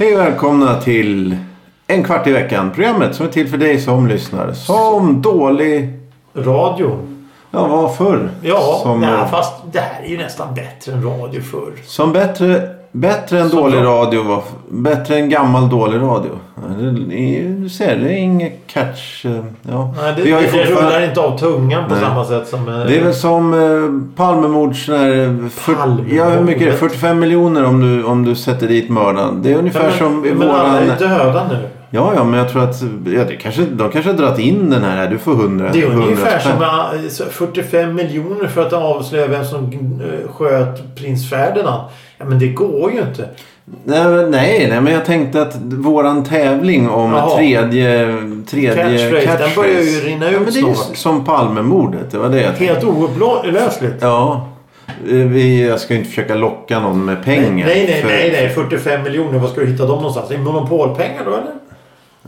Hej och välkomna till En kvart i veckan. Programmet som är till för dig som lyssnar. Som dålig... Radio. Ja, vad förr. Ja, Som, nej, eh, fast det här är ju nästan bättre än radio förr. som bättre, bättre än Som dålig bra. radio var. Bättre än gammal dålig radio. Är- Du ser, det är inget catch. eh, Ja. Nej, det, Vi har ju det, det rullar inte av tungan på Nej. samma sätt som... eh, Det är väl som eh, Palmemord För, Palmemordet. ja, hur mycket är det? 45 miljoner om du, om du sätter dit mördaren. Det är ungefär men, som i men alla våran... är döda nu. Ja, ja, men jag tror att ja, det kanske, de kanske har dragit in den här. Du får 100 Det är 100 ungefär spänn. som eh, så 45 miljoner för att avslöja vem som eh, sköt prins Ferdinand. Ja, men det går ju inte. Nej, nej, nej, men jag tänkte att våran tävling om Jaha. tredje, tredje Catchphrase, den börjar ju rinna ut ja, men det är snart. som Palmemordet. Det var det jag. Helt oupplösligt. Ja. Eh, Vi, jag ska ju inte försöka locka någon med pengar. Nej, nej, för- nej, nej. 45 miljoner. Var ska du hitta dem någonstans? Det monopolpengar då eller?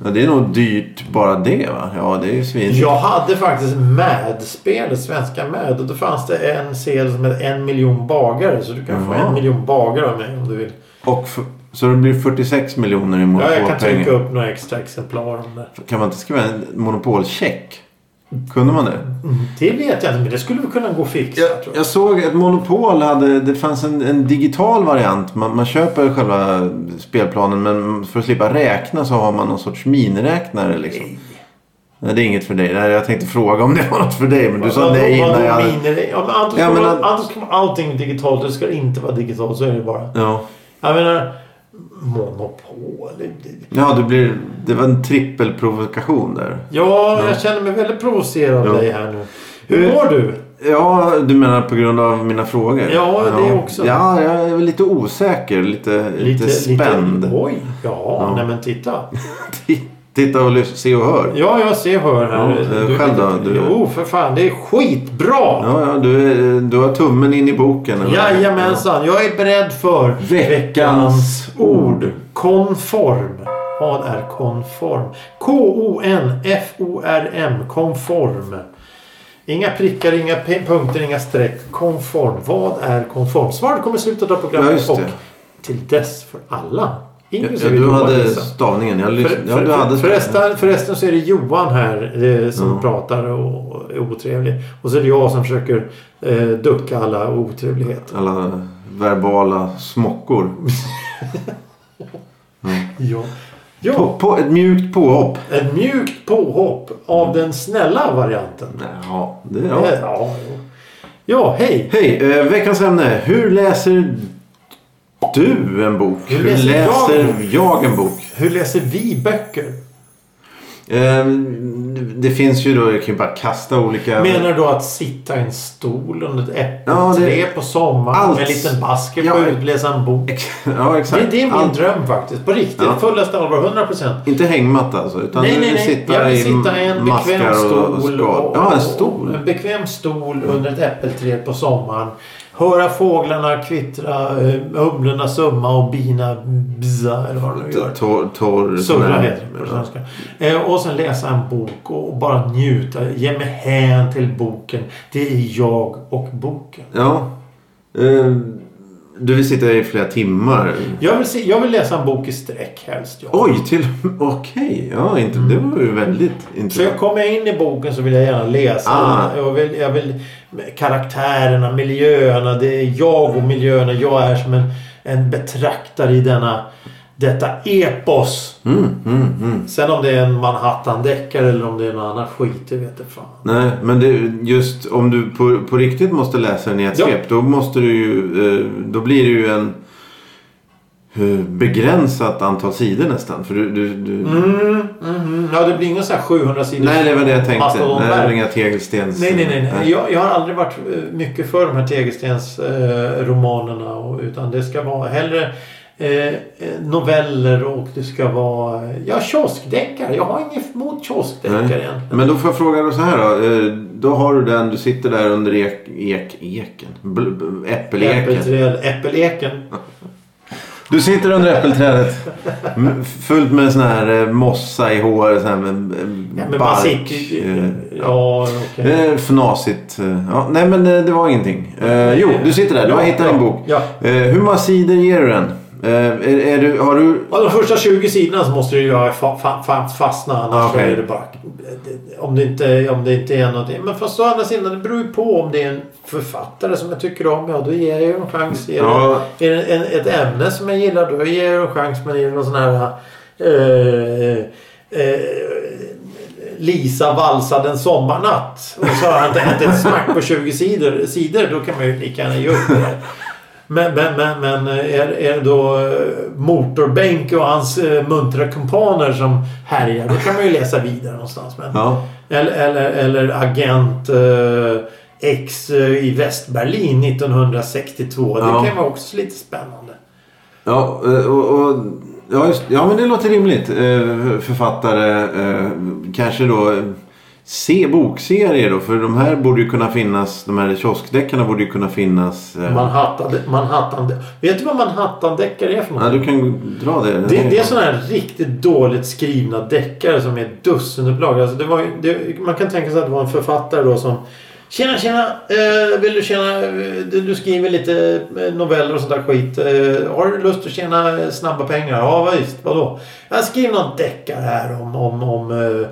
Ja, det är nog dyrt bara det va? Ja, det är ju svin. Jag hade faktiskt MAD-spelet, svenska MAD. Och då fanns det en sedel som hette en miljon bagare. Så du kan få Jaha. en miljon bagare av mig om du vill. Och f- så det blir 46 miljoner i Ja, jag kan monopolpengar. trycka upp några extra exemplar om det. Kan man inte skriva en monopolcheck? Kunde man det? Mm, Det vet jag inte, men det skulle vi kunna gå och fixa. Jag, jag. jag såg att Monopol hade, det fanns en, en digital variant. Man, man köper själva spelplanen men för att slippa räkna så har man någon sorts miniräknare liksom. Nej, det är inget för dig. Nej, jag tänkte fråga om det var något för dig men du sa nej innan jag Ja, men antingen Ja, ska, men att- allting digitalt eller ska det inte vara digitalt. Så är det bara. Ja. Jag menar, monopol. ja, det blir... Det var en trippelprovokation där. Ja, jag känner mig väldigt provocerad av Ja. dig här nu. Hur mår du? Ja, du menar på grund av mina frågor? Ja, det också. Ja, jag är lite osäker. Lite, lite, spänd. oj, ja, Ja. nej men titta. Titta och lys- se och hör. Ja, jag ser hör här. Ja, eh, själv då? Du- Jo, för fan. Det är skitbra! Ja, ja du, är- du har tummen in i boken. eller? Jajamensan, jag är beredd för Veckans ord. Konform. Vad är konform? K-O-N-F-O-R-M. Konform. Inga prickar, inga punkter, inga streck. Konform. Vad är konform? Svaret kommer i slutet av programmet. och till dess för alla. Ja, Inklusive du Johan hade Nilsson. stavningen. Jag lys- För, ja, för, du hade förresten, förresten så är det Johan här eh, som Ja. pratar och är otrevlig. Och så är det jag som försöker eh, ducka alla otrevligheter. Alla verbala smockor. Ja. Ja, På, på ett mjukt påhopp. ett mjukt påhopp av den snälla varianten. Ja, det Ja, ja. ja, ja hej. Hej, eh, veckans ämne. Hur läser du en bok? Hur Hur läser läser, jag en jag en bok? Hur läser vi böcker? Eh, det finns ju då, jag kan ju bara kasta olika... Menar du då att sitta i en stol under ett Ja, det- äppelträd på sommaren Allt. med en liten basket Ja, och utläsa en bok? Ja, exakt. Det, det är min Allt- dröm faktiskt. På riktigt. Ja. Fullaste allvar. 100 procent. Inte hängmatta alltså. Utan Nej, nej, nej. sitta Jag vill sitta i en bekväm maskar och- och stol. Ja, en stol. En bekväm stol under ett äppelträd på sommaren. Höra fåglarna kvittra, eh, humlorna summa och bina bza eller vad de gör. Torr... torr Surra heter det på svenska. Eh, och sen läsa en bok och bara njuta. Ge mig hän till boken. Det är jag och boken. Ja. Eh, Du vill sitta i flera timmar? Jag vill, se, jag vill läsa en bok i sträck helst. Ja. Oj, till... Okej. Ja, inte... det var ju väldigt Så jag intressant. kommer jag in i boken så vill jag gärna läsa. Ah. Jag, vill, jag vill karaktärerna, miljöerna. Det är jag och miljöerna. Jag är som en, en betraktare i denna, detta epos. Mm, mm, mm. Sen om det är en Manhattan-deckare eller om det är någon annan skit, det vet jag fan. Nej, men det, just om du på, på riktigt måste läsa den i ett Ja. svep. Då måste du ju... eh, Då blir det ju en eh, begränsat antal sidor nästan. För du... du, du Mm, mhm. Ja, det blir sån här 700 sidor. Nej, det var det jag tänkte. Nej, det var inga tegelstens... Nej, nej, nej. nej. Jag, jag har aldrig varit eh, mycket för de här tegelstensromanerna. Eh, utan det ska vara hellre eh, eh, noveller och det ska vara... Ja, kioskdeckare. Jag har inget emot kioskdeckare Nej. egentligen. Men då får jag fråga dig så här då. Eh, Då har du den, du sitter där under ek, ek, eken. Bl, bl, äppeleken. Äppelträd, äppeleken. Du sitter under äppelträdet. Fullt med sån här eh, mossa i håret. Sån här med, Ja, bark. sitter Ja. Eh, fnasigt. Ja, nej men det var ingenting. Jo, du sitter där. Du har hittat din bok. hur många sidor ger du den? Eh, är, är du, har du... Ja, de första 20 sidorna så måste du ju fa, fa, fa, fastna annars Okej. så är det bara... Om det, inte, om det inte är någonting. Men fast å andra sidan, det beror ju på om det är en författare som jag tycker om. Ja, då ger jag ju en chans. Är, Ja. det, är det en, ett ämne som jag gillar då ger jag en chans. Men är det någon sån här... Eh, eh, Lisa valsade en sommarnatt. Och så har han inte ett smack på 20 sidor, sidor. Då kan man ju lika gärna ge upp det. Men, men, men, men är, är det då eh, Motorbänk och hans eh, muntra kumpaner som härjar. Då kan man ju läsa vidare någonstans. Men, Ja. eller, eller, eller Agent eh, X eh, i Västberlin 1962. Ja. Det kan vara också lite spännande. Ja, eh, och, och, ja, just, ja, men det låter rimligt. Eh, Författare, eh, kanske då eh, se bokserier då. För de här borde ju kunna finnas. De här kioskdeckarna borde ju kunna finnas. eh, Manhattan, Manhattan. Vet du vad Manhattan-deckare är för något? Ja, du kan dra det. Det, det är sådana här riktigt dåligt skrivna deckare som är dussinupplagor. Alltså det var, det, man kan tänka sig att det var en författare då som Tjena tjena! Eh, vill du tjäna... eh, Du skriver lite eh, noveller och sånt där skit. Eh, har du lust att tjäna snabba pengar? Ja visst, vadå? Jag skriver någon deckare här om... om, om eh,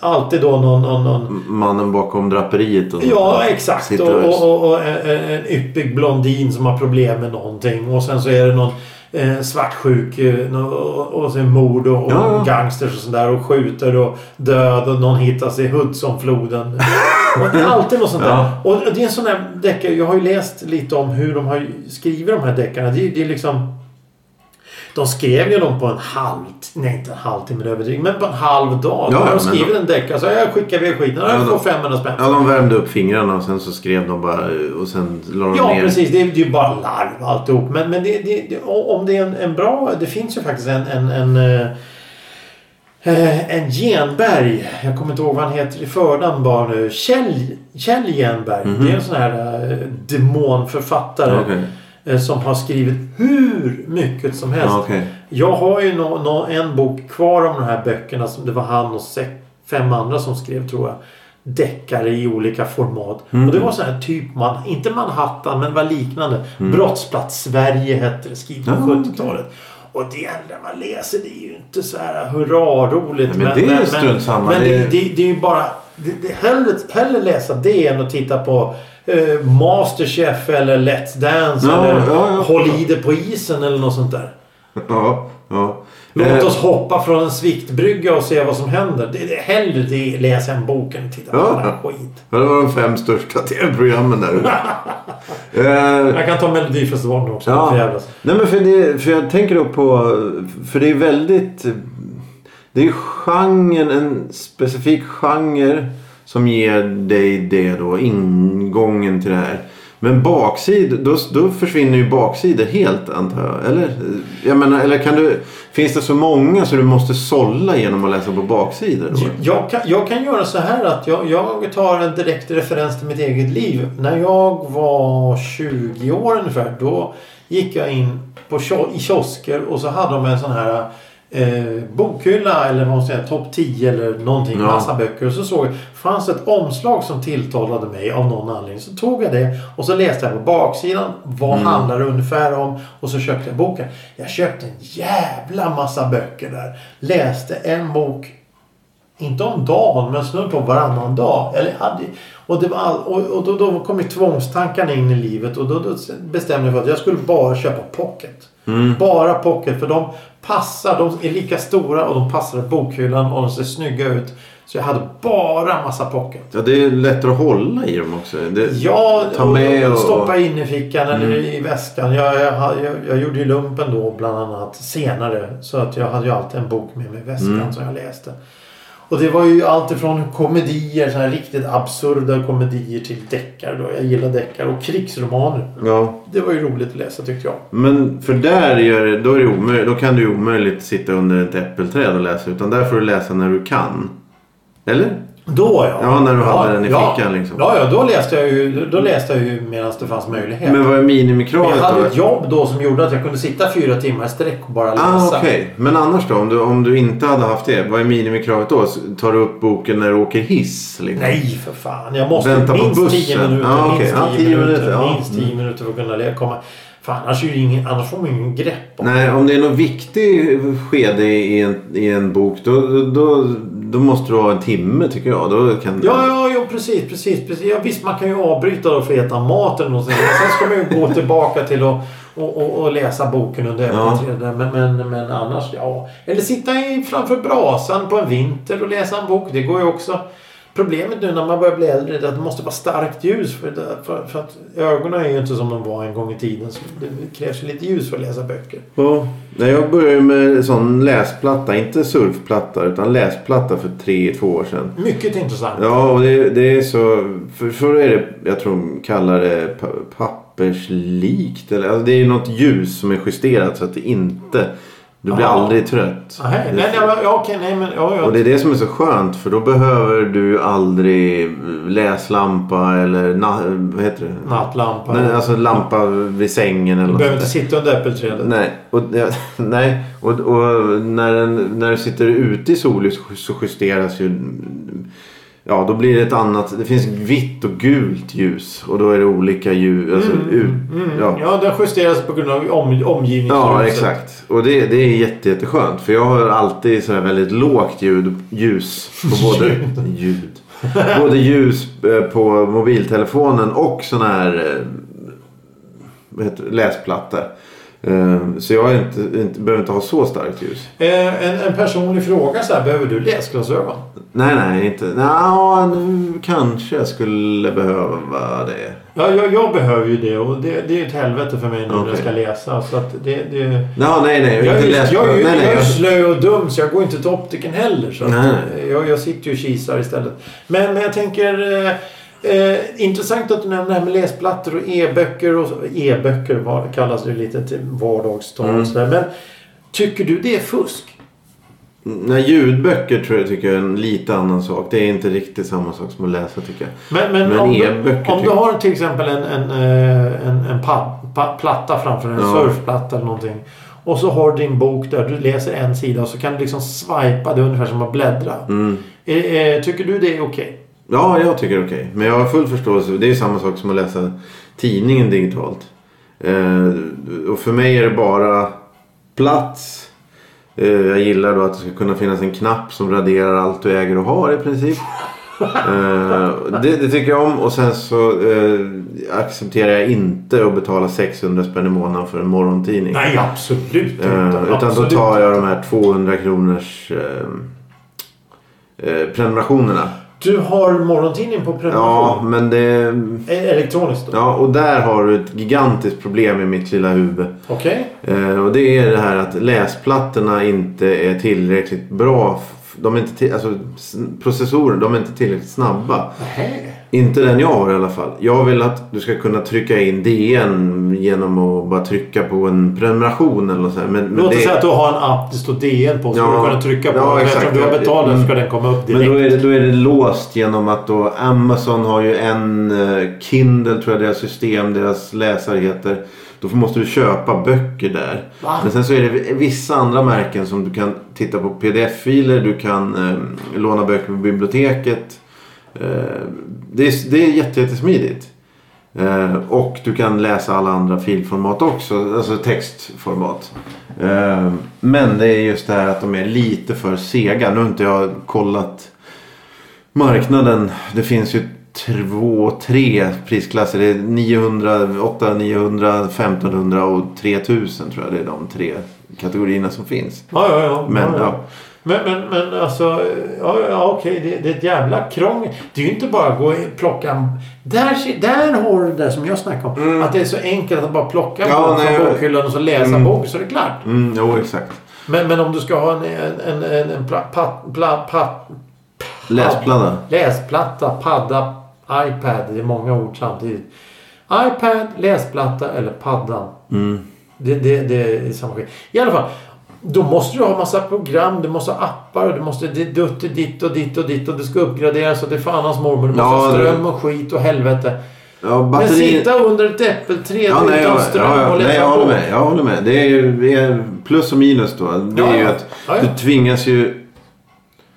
alltid då någon... någon, någon Mannen bakom draperiet. Och Ja, exakt. Och, och- och, en, yppig blondin som har problem med någonting. Och sen så är det någon eh, svartsjuk eh, och, och sen mord och, och Ja, ja. gangsters och sådär. Och skjuter och död och någon hittas i Hudsonfloden. och det är alltid något sånt där. Ja. Och det är en sån där deckare. Jag har ju läst lite om hur de har skrivit de här deckarna. Det, det är liksom... De skrev ju dem på en halv... Nej, inte en halvtimme överdrivet. Men på en halv dag. Ja, Ja, ja, de skrivit en deckare. Så jag skickar iväg skiten. Ja, Jag får de- 500 spänn. Ja, de värmde upp fingrarna och sen så skrev de bara och sen la de Ja, ner. precis. Det är, ju bara larv alltihop. Men, men det, det, det, om det är en, en bra... Det finns ju faktiskt en... en, en eh, eh, en Genberg. Jag kommer inte ihåg vad han heter i förnamn bara nu. Kjell, Kjell Genberg. Det är en sån här eh, demonförfattare. Ja, eh, Som har skrivit hur mycket som helst. Ja, okej. Jag har ju nå, nå, en bok kvar om de här böckerna. Som det var han och fem andra som skrev tror jag. Deckare i olika format. Mm. Och det var så här typ man, inte Manhattan men var liknande. Brottsplats Sverige hette det. Skrivet på Mm. Ja, 70-talet. Och det enda man läser det är ju inte så här hurra roligt. Nej, men det är strunt samma. Men Det det, det är ju bara... Det, det, hellre, hellre läsa det än att titta på eh, Masterchef eller Let's Dance. Ja, eller ja, ja. Håll i det på isen eller något sånt där. Ja, ja. Låt Eh, oss hoppa från en sviktbrygga och se vad som händer. Det, det, hellre det läsa en bok än titta på Ja. skit. Ja, Det var de fem största tv-programmen där. Eh, Jag kan ta Melodifestivalen också. Ja. Nej men för, det, för jag tänker då på... För det är väldigt... Det är genren, en specifik genre som ger dig det då, ingången till det här. Men baksid, då, då försvinner ju baksidor helt antar jag. Eller? Jag menar, eller kan du... Finns det så många så du måste sålla genom att läsa på baksidor? Då? Jag kan, jag kan göra så här att jag, jag tar en direkt referens till mitt eget liv. När jag var 20 år ungefär. Då gick jag in på i kiosker och så hade de en sån här eh, bokhylla eller vad man säger, topp 10 eller någonting. Ja. Massa böcker. Och så såg jag, fanns ett omslag som tilltalade mig av någon anledning. Så tog jag det och så läste jag på baksidan. Vad Mm. handlar det ungefär om? Och så köpte jag boken. Jag köpte en jävla massa böcker där. Läste en bok inte om dagen, men snudd på varannan dag. Eller hade, och det var all, och, och då, då kom ju tvångstankarna in i livet. Och då, då bestämde jag för att jag skulle bara köpa pocket. Bara pocket. För de passar. De är lika stora och de passar bokhyllan och de ser snygga ut. Så jag hade bara massa pocket. Ja, det är lättare att hålla i dem också. Det, Ja, Ta med och- stoppa in i fickan eller i väskan. Jag, jag, jag, jag gjorde ju lumpen då bland annat senare. Så att jag hade ju alltid en bok med mig i väskan som jag läste. Och det var ju allt ifrån komedier, så här riktigt absurda komedier till deckare då. Jag gillar deckare och krigsromaner. ja. Det var ju roligt att läsa tyckte jag. Men för där gör det, då, är det omöjligt, då kan du ju omöjligt sitta under ett äppelträd och läsa. Utan där får du läsa när du kan. Eller? Då ja. Ja, när du hade den i ja. fickan, liksom. Ja, ja. Då läste jag ju, då läste jag ju medan det fanns möjlighet. Men vad är minimikravet jag hade då? ett jobb då som gjorde att jag kunde sitta fyra timmar i sträck och bara läsa. Ah, okej. Men annars då? Om du, om du inte hade haft det. Vad är minimikravet då? Tar du upp boken när du åker hiss? Liksom? Nej för fan. Jag måste Vänta minst. 10 minuter. Ja, okej. Minst Ja, 10 10 minuter. minuter, ja. Minst 10 minuter för att kunna komma. Fan annars, är ingen, annars får man ju ingen grepp om Nej, om det är något viktigt skede i en, i en bok då, då, då måste du ha en timme tycker jag. Då kan Ja, ja, ja precis, precis, precis. Ja, visst, man kan ju avbryta då för att äta mat eller någonting. Sen ska man ju gå tillbaka till att och, och, och läsa boken under Ja. öppeträdet. Men, men, men annars, ja. Eller sitta i, framför brasan på en vinter och läsa en bok. Det går ju också. Problemet nu när man börjar bli äldre är att det måste vara starkt ljus. För, det, för, för att ögonen är ju inte som de var en gång i tiden. Så det krävs ju lite ljus för att läsa böcker. Ja, jag började med sån läsplatta. Inte surfplatta utan läsplatta för tre, två år sedan. Mycket intressant. Ja, och det, det är så... För, för är det, jag tror de kallar det pa- papperslikt. Eller, alltså det är något ljus som är justerat så att det inte... Du blir Ja. aldrig trött. Nej, nej, nej, okej, nej, men ja, ja. Och det är det som är så skönt för då behöver du aldrig läslampa eller na, vad heter det? Nattlampa. Nej, alltså lampa vid sängen eller du behöver inte sitta under äppelträdet. Nej, och, ja, nej. och, och när, den, när du sitter ute i solljus så justeras ju... Ja, då blir det ett annat... Det finns vitt och gult ljus. Och då är det olika ljus. Alltså, ut, Mm, ja. ja. den justeras på grund av om, omgivningsljuset. Ja, exakt. Och det, det är jätte, jätteskönt. För jag har alltid sådär väldigt lågt ljud, ljus på både ljud. Både ljus eh, på mobiltelefonen och sån här eh, läsplatta. Eh, Så jag inte, inte, behöver inte ha så starkt ljus. En, en personlig fråga så här. Behöver du läsglasögon? Nej, nej, inte. Nå, nu kanske jag skulle behöva det. Ja, jag, jag behöver ju det och det, det är ett helvete för mig nu när jag ska läsa. Så att det, det... Ja, nej, nej. Jag är, inte ju- läs- jag, är ju- nej, nej, jag är jag- slö och dum så jag går inte till optiken heller. Så Nej. jag, jag sitter ju och kisar istället. Men, men jag tänker... Eh, eh, intressant att du nämner det här med läsplattor och e-böcker. och E-böcker kallas det lite till vardagstal. Mm. Men tycker du det är fusk? Nej, ljudböcker tror jag tycker jag är en lite annan sak. Det är inte riktigt samma sak som att läsa tycker jag. Men, men, Men om, du, e-böcker om du har till exempel en, en, eh, en, en pad, pa, platta framför en Ja. surfplatta eller någonting. Och så har du din bok där. Du läser en sida och så kan du liksom swipa det ungefär som att bläddra. Mm. Eh, eh, tycker du det är okej? Ja, jag tycker det är okej. Men jag har full förståelse. Det är samma sak som att läsa tidningen digitalt. Eh, och för mig är det bara plats. Eh, jag gillar då att det ska kunna finnas en knapp som raderar allt du äger och har i princip. Eh, det, det tycker jag om. Och sen så eh, accepterar jag inte att betala 600 spänn i månaden för en morgontidning. Nej, absolut inte. Eh, utan då absolut tar jag de här 200 kronors eh, eh, prenumerationerna. Du har morgontidning på Ja, prenumeration? men det... Eh, Elektroniskt då? Ja, och där har du ett gigantiskt problem i mitt lilla huvud. Okej. Eh, och det är det här att läsplattorna inte är tillräckligt bra. De är inte till, alltså, processorer, de är inte tillräckligt snabba. Nähä. Inte den jag har i alla fall. Jag vill att du ska kunna trycka in DN genom att bara trycka på en prenumeration eller något sånt. Men, men Låt oss det- säga att du har en app det står DN på så Ja. du kan trycka på Ja, den. Eftersom du har betalat så Mm. ska den komma upp direkt. Men då är, det, då är det låst genom att då Amazon har ju en eh, Kindle tror jag deras system, deras läsare heter. Då måste du köpa böcker där. Va? Men sen så är det vissa andra märken som du kan titta på pdf-filer. Du kan eh, låna böcker på biblioteket. Eh, det, är, det är jätte, jättesmidigt. Eh, och du kan läsa alla andra filformat också. Alltså textformat. Eh, men det är just det här att de är lite för sega. Nu har inte jag kollat marknaden. Det finns ju två, tre prisklasser. Det är 900, 800, 900, 1500 och 3000 tror jag. Det är de tre kategorierna som finns. Ja, ja, ja. Men, ja, ja. Men, men, men alltså, ja, ja okej, det, det är ett jävla krångel. Det är ju inte bara att gå och plocka... en- Där, där har du det som jag snackade om. Mm. Att det är så enkelt att bara plocka en Ja, bok från jag- bokhyllan och så läsa Mm. en bok så är det klart. Mm, jo, exakt. Men, men om du ska ha en, en, en, en, en pla, pa, pla, pa, Läsplatta. läsplatta, padda, iPad. Det är många ord samtidigt. iPad, läsplatta eller paddan. Mm. Det, det, det är samma skit. I alla fall. Då måste du ha massa program, du måste ha appar och du måste och ditt och ditt och ditt och det ska uppgraderas och det är fan hans mormor. Du måste Ja, ha ström och skit och helvete. Ja, Men batteri... sitta under ett äppelträd Ja, nej, utan ström ja, ja, och nej, jag håller med. Jag håller med. Det är ju plus och minus då. Det är ju att du tvingas ju...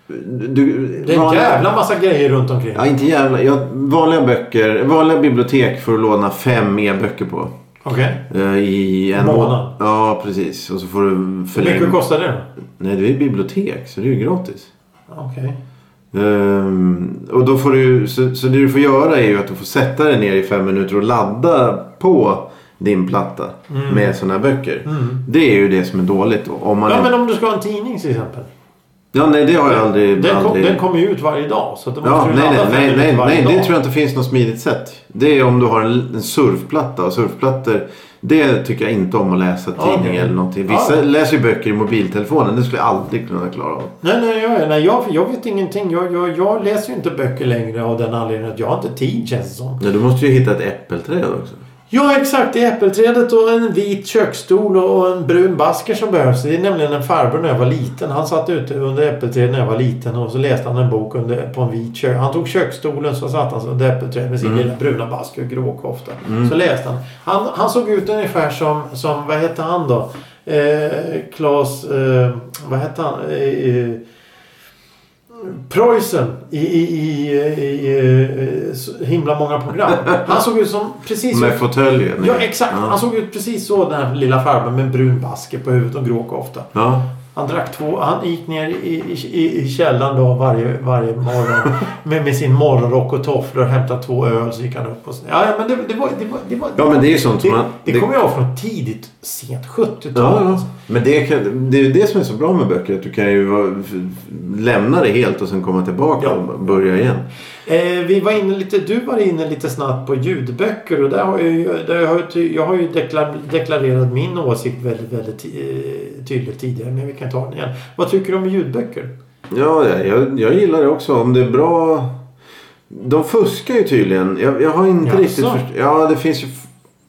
Du, Det är en vanliga- jävla massa grejer runt omkring. Ja, inte jävla. Jag, vanliga böcker, vanliga bibliotek får du låna fem e-böcker på. Okej. Eh, I en Månad? Ja, precis. Och så får du Hur mycket kostar det? Nej, det är bibliotek så det är ju gratis. Okej. Ehm, och då får du, så, så det du får göra är ju att du får sätta dig ner i fem minuter och ladda på din platta med sådana här böcker. Det är ju det som är dåligt. då. Om man Ja, inte- men om du ska ha en tidning till exempel. Ja, nej det har jag aldrig... Den, kom, aldrig... den kommer ju ut varje dag. Så måste Ja, nej, nej, nej, nej, nej, det tror jag inte finns något smidigt sätt. Det är om du har en, en surfplatta och surfplattor det tycker jag inte om att läsa tidning Okej. eller någonting. Vissa Ja. läser ju böcker i mobiltelefonen. Det skulle jag aldrig kunna klara av. Nej, nej, jag, nej jag, jag vet ingenting. Jag, jag, jag läser ju inte böcker längre av den anledningen att jag har inte tid känns det som. Ja, du måste ju hitta ett äppelträd också. Ja, exakt. Det är äppelträdet och en vit köksstol och en brun basker som behövs. Det är nämligen en farbror när jag var liten. Han satt ute under äppelträdet när jag var liten och så läste han en bok under, på en vit kök. Han tog köksstolen så satt han under äppelträdet med sin Mm. lilla bruna basker och gråkofta. Så läste han. han. Han såg ut ungefär som, som vad hette han då? Eh, Klas, eh, vad hette han? Eh, eh, Preussen i, i, i, i, himla många program. Han såg ut som precis Med fåtöljen. Ja exakt. Han såg ut precis så den här lilla farbrorn med en brun basker på huvudet och grå kofta. Ja. Han drack två. Han gick ner i, i, i, källaren då varje, varje morgon. med, med sin morgonrock och tofflor och hämtade två öl. Så gick han upp och... så- Ja, men det, det var... Det, var, det, var, Ja, men det är ju sånt det, man- det det- kommer jag från tidigt, sent 70-tal. Ja, ja. alltså. Men det, kan, det är ju det som är så bra med böcker. Att du kan ju lämna det helt och sen komma tillbaka Ja. och börja igen. Eh, vi var inne lite, du var inne lite snabbt på ljudböcker och där har jag, där har jag, jag har ju deklar, deklarerat min åsikt väldigt, väldigt eh, tydligt tidigare. Men vi kan ta den igen. Vad tycker du om ljudböcker? Ja, ja, jag, jag gillar det också. Om det är bra... De fuskar ju tydligen. Jag, jag har inte Jaså? riktigt förstått. Ja, det finns ju...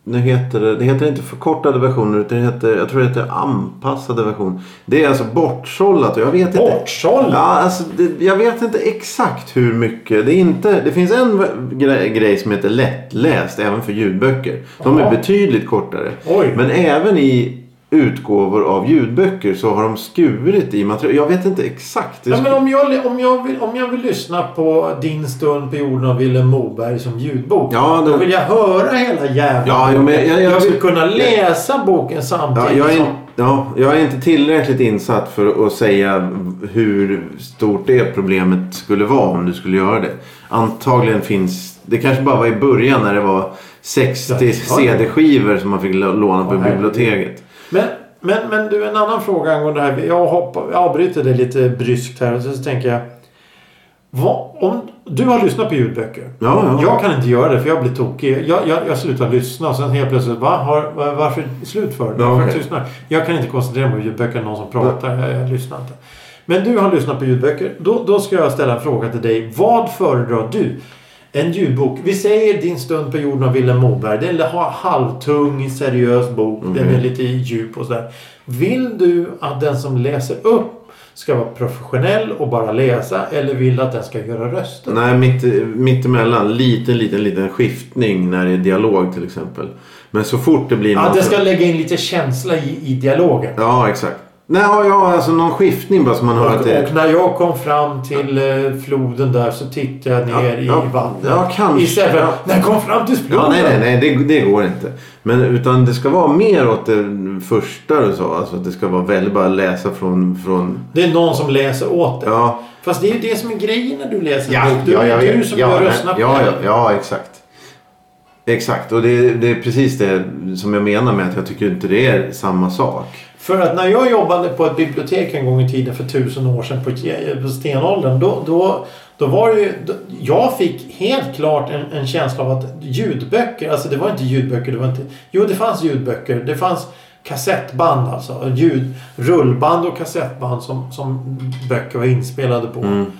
Nu heter det, det heter inte förkortade versioner utan det heter, jag tror det heter anpassade versioner. Det är alltså bortsållat och jag vet inte. Bortsållat? Ja, alltså, det, jag vet inte exakt hur mycket. Det, är inte, det finns en grej, grej som heter lättläst även för ljudböcker. De är betydligt kortare. Oj. Men även i utgåvor av ljudböcker så har de skurit i material. Jag vet inte exakt. Ja, men om, jag, om, jag vill, om jag vill lyssna på Din stund på jorden av Vilhelm Moberg som ljudbok. Ja, Då det- vill jag höra hela jävla Ja, jo, men jag- jag- jag vill kunna läsa boken Ja, samtidigt jag, är, som... in- ja, jag är inte tillräckligt insatt för att säga hur stort det problemet skulle vara om du skulle göra det. Antagligen finns... Det kanske bara var i början när det var 60 Ja, ja. CD-skivor som man fick låna på biblioteket. Men, men, men du, en annan fråga angående det här. Jag, hoppar, jag avbryter det lite bryskt här och så tänker jag. Vad, om, du har lyssnat på ljudböcker. Ja, ja. Jag kan inte göra det för jag blir tokig. Jag, jag, jag slutar lyssna och sen helt plötsligt. Va? Har, va- varför slut för? Ja, tystnar? Jag kan inte koncentrera mig på ljudböcker. Någon som pratar. Jag, jag lyssnar inte. Men du har lyssnat på ljudböcker. Då, då ska jag ställa en fråga till dig. Vad föredrar du? En ljudbok. Vi säger Din stund på jorden av Vilhelm Moberg. Det är en ha- halvtung, seriös bok. Den är Okej. lite djup och sådär. Vill du att den som läser upp ska vara professionell och bara läsa? Eller vill du att den ska göra röster? Nej, mitt, mittemellan. Liten, liten, liten skiftning när det är dialog till exempel. Men så fort det blir Ja, något- den ska lägga in lite känsla i, i dialogen. Ja, exakt. Nej, ja, alltså någon skiftning bara så man hör att Och, det och när jag kom fram till eh, floden där så tittade jag ner Ja, i ja, vattnet. ja, kanske. Istället för Ja. när jag kom fram till floden. Ja, nej, nej, nej. Det, det går inte. Men utan det ska vara mer åt det första du sa. Alltså att det ska vara väldigt bara läsa från... från Det är någon som läser åt dig. ja, Fast det är ju det som är grejen när du läser ja, bok. Du, ja, ja, ja, du som ja, gör rösterna ja, själv. ja, ja, exakt. Exakt. Och det, det är precis det som jag menar med att jag tycker inte det är samma sak. För att när jag jobbade på ett bibliotek en gång i tiden för tusen år sedan på, stenåldern. Då, då, då var det ju... Då, jag fick helt klart en, en känsla av att ljudböcker, alltså det var inte ljudböcker, det var inte... Jo, det fanns ljudböcker. Det fanns kassettband alltså. Ljud, rullband och kassettband som, som böcker var inspelade på. Mm.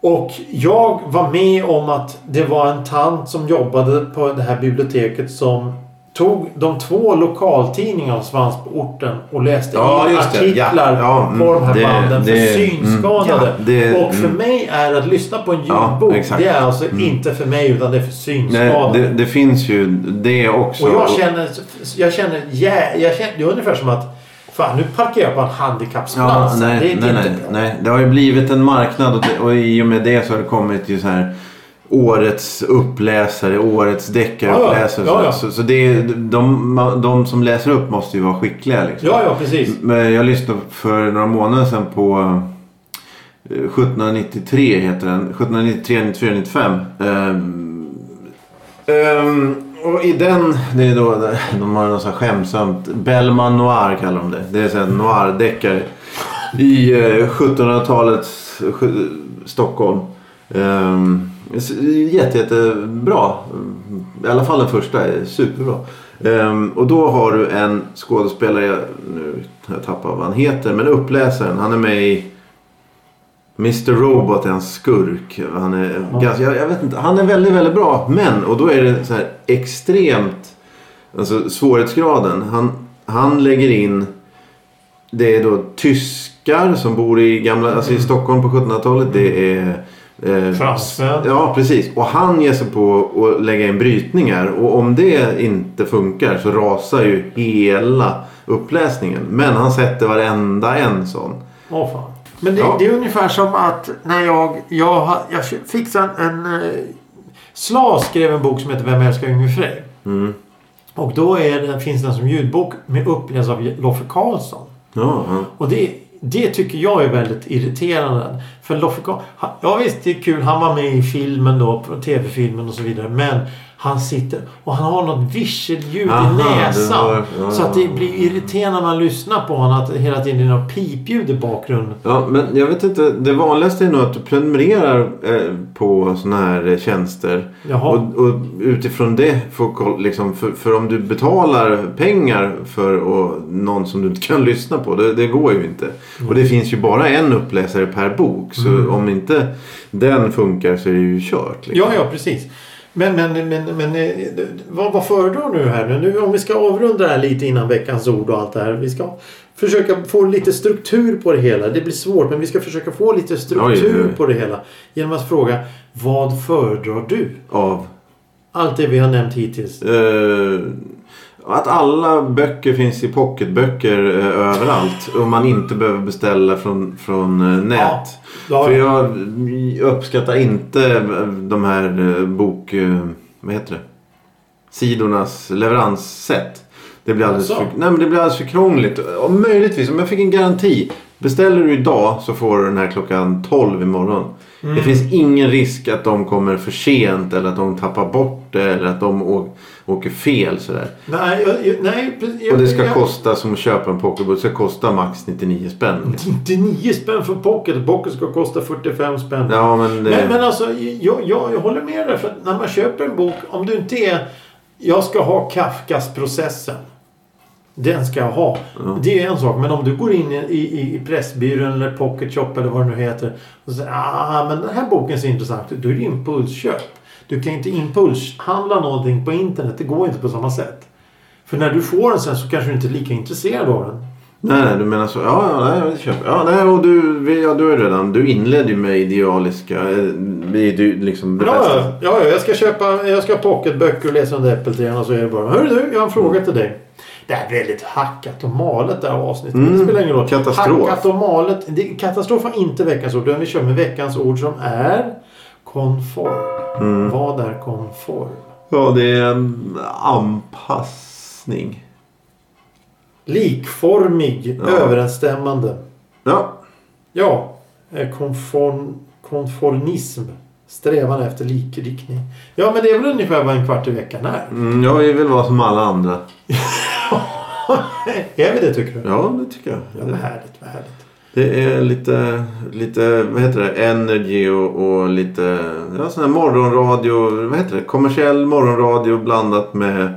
Och jag var med om att det var en tant som jobbade på det här biblioteket som tog de två lokaltidningarna som fanns på orten och läste Ja, artiklar Ja, ja, mm, på de här det- banden för det- synskadade. mm, det- och för mm. mig är att lyssna på en ljudbok, det är alltså Mm. inte för mig utan det är för Nej, synskadade. det, det finns ju det också. Och jag känner, jag känner, yeah, jag känner, det är ungefär som att Fan, nu parkerar jag på en handikappsplats. Ja, nej, det är nej, inte nej, bra. nej. Det har ju blivit en marknad och, det, och i och med det så har det kommit ju så här årets uppläsare, årets deckaruppläsare. Ja, ja, ja. Så, så det är, de, de som läser upp måste ju vara skickliga. Liksom. Ja, ja, precis. Men jag lyssnade för några månader sedan på eh, 1793 heter den. 1793, 94, 95. Ehm, ehm, och i den, det är då, de har något så här skämsamt, Bellman Noir kallar de det. Det är här noir-deckare. I eh, 1700-talets eh, Stockholm. Um, jätte, jättebra. I alla fall den första är superbra. Ehm, och då har du en skådespelare, nu har jag tappat vad han heter, men uppläsaren. Han är med i Mr Robot är en skurk. Han är, Ja. ganska, jag, jag vet inte, han är väldigt, väldigt bra. Men, och då är det så här extremt, alltså svårighetsgraden. Han, han lägger in, det är då tyskar som bor i gamla, alltså i Stockholm på 1700-talet. Det är eh, Fransmän. Ja, precis. Och han ger sig på att lägga in brytningar. Och om det inte funkar så rasar ju hela uppläsningen. Men han sätter varenda en sån. Åh fan. Men det, Ja. det är ungefär som att när jag, jag, jag fick en, en eh, Sla skrev en bok som heter Vem älskar Yngve Frej? Mm. Och då det, finns den som ljudbok med uppläst av Loffe Karlsson. Ja, ja. Och det, det tycker jag är väldigt irriterande. För Loffe ja visst det är kul, han var med i filmen då, på tv-filmen och så vidare. Men han sitter och han har något virselljud Aha, i näsan. var- ja, så att det blir irriterande när man lyssnar på honom att det hela tiden är något pipljud i bakgrunden. Ja, men jag vet inte. Det vanligaste är nog att du prenumererar eh, på såna här tjänster. Och, och utifrån det får koll, liksom, för, för om du betalar pengar för och, någon som du inte kan lyssna på. Det, det går ju inte. Och det finns ju bara en uppläsare per bok. Så Mm. om inte den funkar så är det ju kört. Liksom. Ja, ja precis. Men, men, men, men eh, vad, vad föredrar du här nu? Om vi ska avrunda det här lite innan veckans ord och allt det här. Vi ska försöka få lite struktur på det hela. Det blir svårt men vi ska försöka få lite struktur Oj, oj, på det hela. Genom att fråga vad föredrar du? Av Allt det vi har nämnt hittills. Eh, att alla böcker finns i pocketböcker eh, överallt. Och man inte behöver beställa från, från eh, nät. Ja, För jag uppskattar inte de här eh, bok... eh, Vad heter det? Sidornas leveranssätt. Det blir alldeles, för, nej, men det blir alldeles för krångligt. Och möjligtvis, om jag fick en garanti. Beställer du idag så får du den här klockan 12 imorgon. Mm. Det finns ingen risk att de kommer för sent eller att de tappar bort det eller att de å- åker fel sådär. Nej, jag, nej, jag, Och det ska jag, kosta som att köpa en pocketbok. Det ska kosta max 99 spänn. liksom. 99 spänn för pocket. Pocket ska kosta 45 spänn. Ja men det... Men, men alltså, jag, jag, jag håller med dig. För att när man köper en bok, om du inte är... Jag ska ha Kafkas processen. Den ska jag ha. Ja. Det är en sak. Men om du går in i, i, i Pressbyrån eller Pocket Shop eller vad det nu heter. Och säger ah, men den här boken ser intressant ut. Då är det impulsköp. Du kan inte impulshandla någonting på internet. Det går inte på samma sätt. För när du får den sen så kanske du inte är lika intresserad av den. Nej, nej, du menar så. Ja, ja, nej, jag köper. Ja, nej, och du, ja, du är redan. Du inledde ju med idealiska. eh, ju liksom Ja, ja, ja, ja, jag ska köpa jag ska ha pocketböcker och läsa under äppelträden och så är det bara Hörru du, jag har en fråga till dig. Det är väldigt hackat och malet det här avsnittet. Mm, Det spelar ingen roll. katastrof. Hackat och malet. Det, katastrof var inte veckans ord. utan Vi kör med veckans ord som är konform. Mm. Vad är konform? Ja, det är en anpassning. Likformig, Ja. överensstämmande. Ja, Ja, eh, konform, konformism. Strävan efter likriktning. Ja, men det är väl ungefär vad en kvart i veckan är. mm, jag vill vara som alla andra. är vi det tycker du? Ja, det tycker jag. Ja, vad härligt, vad härligt. Det är lite, lite vad heter det, energy och, och lite ja, sån här morgonradio. Vad heter det? Kommersiell morgonradio blandat med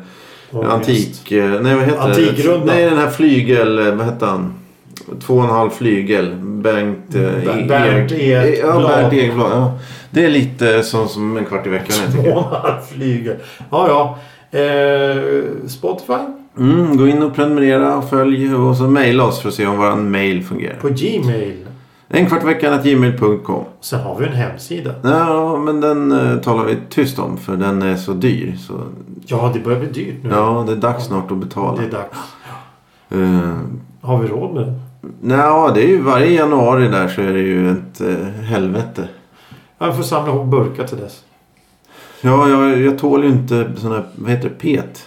just. antik. eh, Nej, vad heter Antikrundan. det? Nej, den här flygel. eh, Vad hette han? Två och en halv flygel. Bengt eh, Ber- E- Bernt Ek- Ja. Bernt Ekblad. Ja. Det är lite som, som en kvart i veckan. Jag tycker. Månad flyger. Ja, ja. Eh, Spotify Mm, gå in och prenumerera och följ och så mejla oss för att se om vår mail fungerar. på Gmail. En kvart veckan gmail.com. Sen har vi en hemsida. Ja, men den eh, talar vi tyst om för den är så dyr. Så, Ja, det börjar bli dyrt nu. ja, det är dags snart att betala. Det är dags. Uh, Har vi råd med det? Nej, det är ju varje januari där så är det ju ett eh, helvete. Jag får samla ihop burkar till dess. Ja, jag, jag tål ju inte sådana här, vad heter det, pet.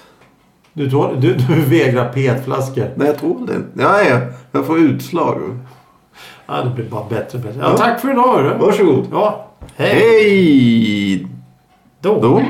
Du, tål, du, du vägrar petflaskor. Nej, jag tål det. Ja, ja, jag får utslag. Ja, det blir bara bättre och bättre. Ja, tack för idag hörru. Varsågod. Ja, hej. Hej Då. då.